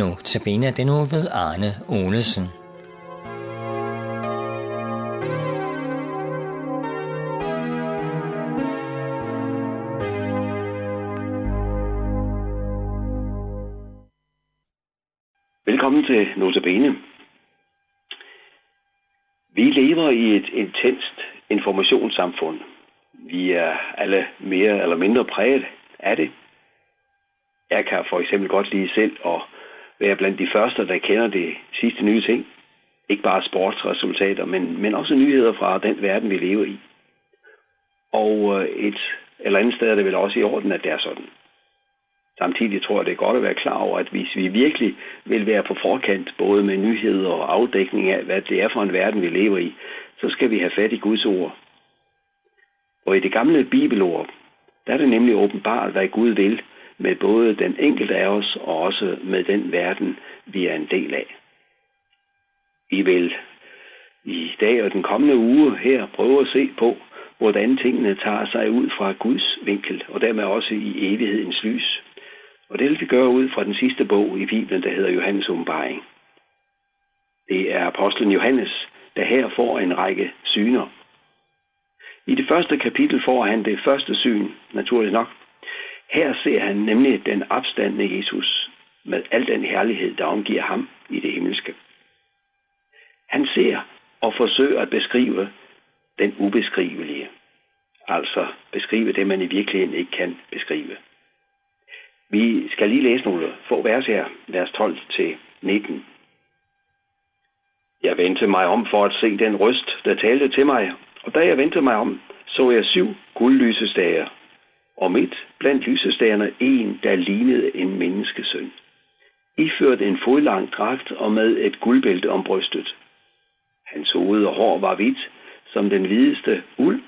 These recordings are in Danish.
Nu tabiner den nu ved Arne Olesen. Velkommen til Notabene. Vi lever i et intenst informationssamfund. Vi er alle mere eller mindre præget af det. Jeg kan for eksempel godt lide selv at være blandt de første, der kender de sidste nye ting. Ikke bare sportsresultater, men, men også nyheder fra den verden, vi lever i. Og øh, et eller andet sted er det vel også i orden, at det er sådan. Samtidig tror jeg, det er godt at være klar over, at hvis vi virkelig vil være på forkant, både med nyheder og afdækning af, hvad det er for en verden, vi lever i, så skal vi have fat i Guds ord. Og i det gamle bibelord, der er det nemlig åbenbart, hvad Gud vil med både den enkelte af os og også med den verden, vi er en del af. Vi vil i dag og den kommende uge her prøve at se på, hvordan tingene tager sig ud fra Guds vinkel, og dermed også i evighedens lys. Og det vil vi gøre ud fra den sidste bog i Bibelen, der hedder Johannes åbenbaring. Det er apostlen Johannes, der her får en række syner. I det første kapitel får han det første syn, naturligt nok. Her ser han nemlig den opstandende Jesus med al den herlighed, der omgiver ham i det himmelske. Han ser og forsøger at beskrive den ubeskrivelige. Altså beskrive det, man i virkeligheden ikke kan beskrive. Vi skal lige læse nogle få vers her, vers 12 til 19. Jeg vendte mig om for at se den røst, der talte til mig, og da jeg vendte mig om, så jeg syv guldlysestager, og midt blandt lysestagerne en, der lignede en menneskesøn. Iført en fodlang dragt og med et guldbælte om brystet. Hans hoved og hår var hvidt, som den hvideste uld,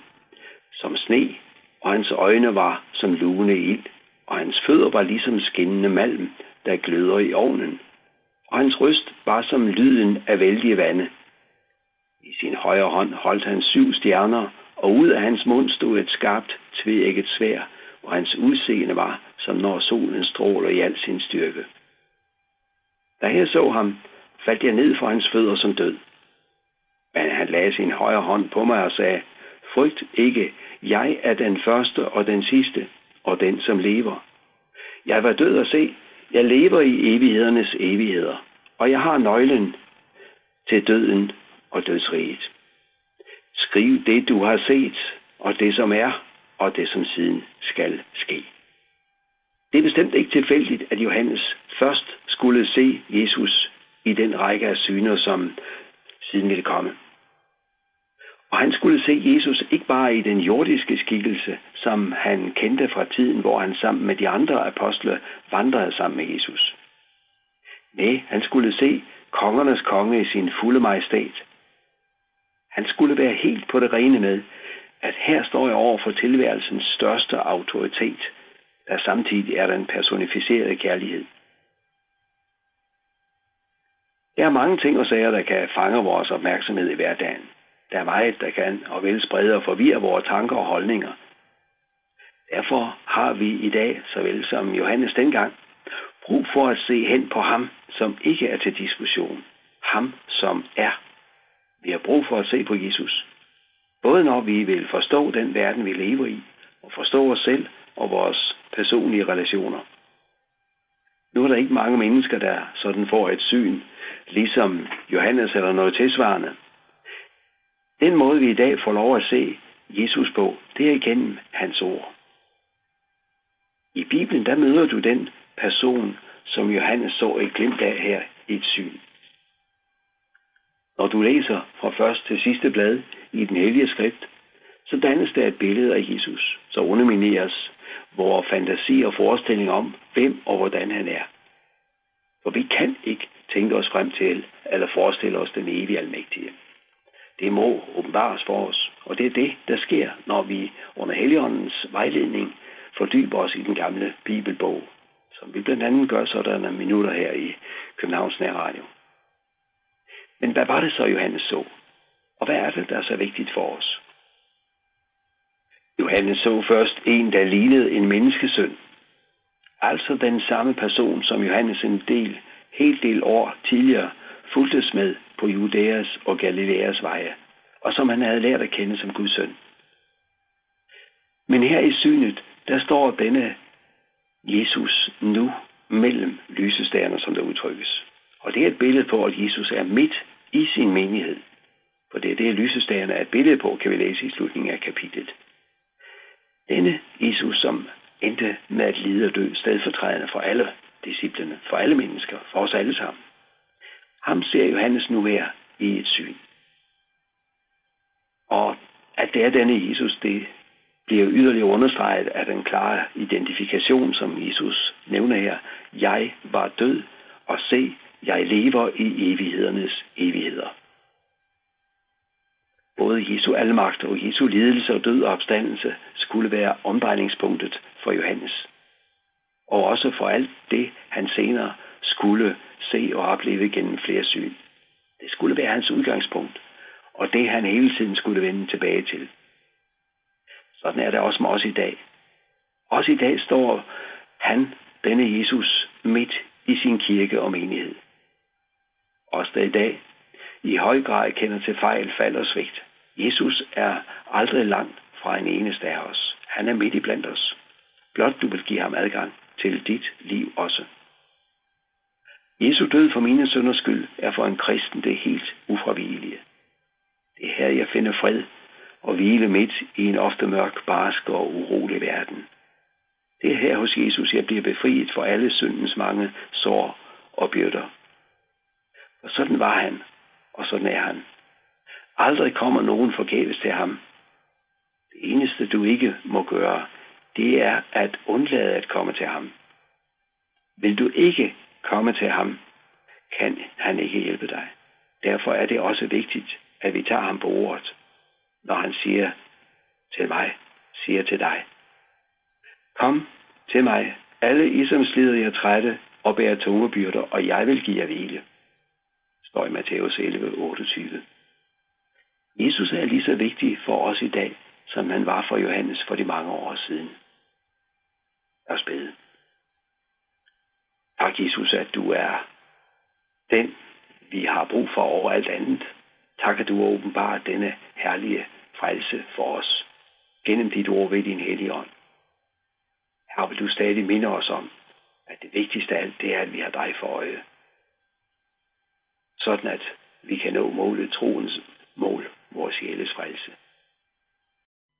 som sne, og hans øjne var som lune ild, og hans fødder var ligesom skinnende malm, der gløder i ovnen, og hans røst var som lyden af vældige vande. I sin højre hånd holdt han syv stjerner, og ud af hans mund stod et skarpt, tvægget svær, og hans udseende var, som når solen stråler i al sin styrke. Da jeg så ham, faldt jeg ned for hans fødder som død. Men han lagde sin højre hånd på mig og sagde, Frygt ikke, jeg er den første og den sidste, og den som lever. Jeg var død at se, jeg lever i evighedernes evigheder, og jeg har nøglen til døden og dødsriget. Skriv det, du har set, og det, som er, og det, som siden skal ske. Det er bestemt ikke tilfældigt, at Johannes først skulle se Jesus i den række af syner, som siden ville komme. Og han skulle se Jesus ikke bare i den jordiske skikkelse, som han kendte fra tiden, hvor han sammen med de andre apostle vandrede sammen med Jesus. Nej, han skulle se kongernes konge i sin fulde majestæt. Han skulle være helt på det rene med, at her står jeg over for tilværelsens største autoritet, der samtidig er den personificerede kærlighed. Der er mange ting og sager, der kan fange vores opmærksomhed i hverdagen. Der er meget, der kan og vil sprede og forvirre vores tanker og holdninger. Derfor har vi i dag, såvel som Johannes dengang, brug for at se hen på ham, som ikke er til diskussion. Ham, som er. Vi har brug for at se på Jesus. Både når vi vil forstå den verden, vi lever i, og forstå os selv og vores personlige relationer. Nu er der ikke mange mennesker, der sådan får et syn, ligesom Johannes eller noget tilsvarende. Den måde, vi i dag får lov at se Jesus på, det er igennem hans ord. I Bibelen, der møder du den person, som Johannes så et glimt af her i et syn. Når du læser fra første til sidste blad i den hellige skrift, så dannes der et billede af Jesus, så undermineres vores fantasi og forestilling om, hvem og hvordan han er. For vi kan ikke tænke os frem til eller forestille os den evige almægtige. Det må åbenbares for os, og det er det, der sker, når vi under Helligåndens vejledning fordyber os i den gamle bibelbog, som vi blandt andet gør sådanne minutter her i Københavns Nærradio. Men hvad var det så, Johannes så? Og hvad er det, der er så vigtigt for os? Johannes så først en, der lignede en menneskesøn. Altså den samme person, som Johannes en del helt del år tidligere fulgtes med på Judæas og Galileas veje, og som han havde lært at kende som Guds søn. Men her i synet, der står denne Jesus nu mellem lysestagerne, som der udtrykkes. Og det er et billede på, at Jesus er midt i sin menighed. For det er det, lysestagerne er et billede på, kan vi læse i slutningen af kapitlet. Denne Jesus, som endte med at lide og dø stedfortrædende for alle disciplene, for alle mennesker, for os alle sammen. Ham ser Johannes nu her i et syn. Og at det er denne Jesus, det bliver yderligere understreget af den klare identifikation, som Jesus nævner her. Jeg var død, og se, jeg lever i evighedernes evigheder. Både Jesu almagt og Jesu lidelse og død og opstandelse skulle være omdrejningspunktet for Johannes. Og også for alt det, han senere skulle se og opleve gennem flere syn. Det skulle være hans udgangspunkt, og det han hele tiden skulle vende tilbage til. Sådan er det også med os i dag. Også i dag står han, denne Jesus, midt i sin kirke og menighed. Også der i dag i høj grad kender til fejl, fald og svigt. Jesus er aldrig langt fra en eneste af os. Han er midt i blandt os. Blot du vil give ham adgang til dit liv også. Jesu død for mine sønders skyld er for en kristen det helt ufravigelige. Det er her, jeg finder fred og hvile midt i en ofte mørk, barsk og urolig verden. Det er her hos Jesus, jeg bliver befriet for alle syndens mange sår og byrder. Og sådan var han, og sådan er han. Aldrig kommer nogen forgæves til ham. Det eneste, du ikke må gøre, det er at undlade at komme til ham. Vil du ikke komme til ham, kan han ikke hjælpe dig. Derfor er det også vigtigt, at vi tager ham på ordet, når han siger til mig, siger til dig. Kom til mig, alle I som slider jer trætte og bærer tunge byrder, og jeg vil give jer hvile. Står i Matthæus 11, 28. Jesus er lige så vigtig for os i dag, som han var for Johannes for de mange år siden. Lad os bede. Tak, Jesus, at du er den, vi har brug for over alt andet. Tak, at du åbenbart denne herlige frelse for os gennem dit ord ved din hellige ånd. Her vil du stadig minde os om, at det vigtigste af alt, det er, at vi har dig for øje sådan at vi kan nå målet, troens mål, vores sjæles frelse.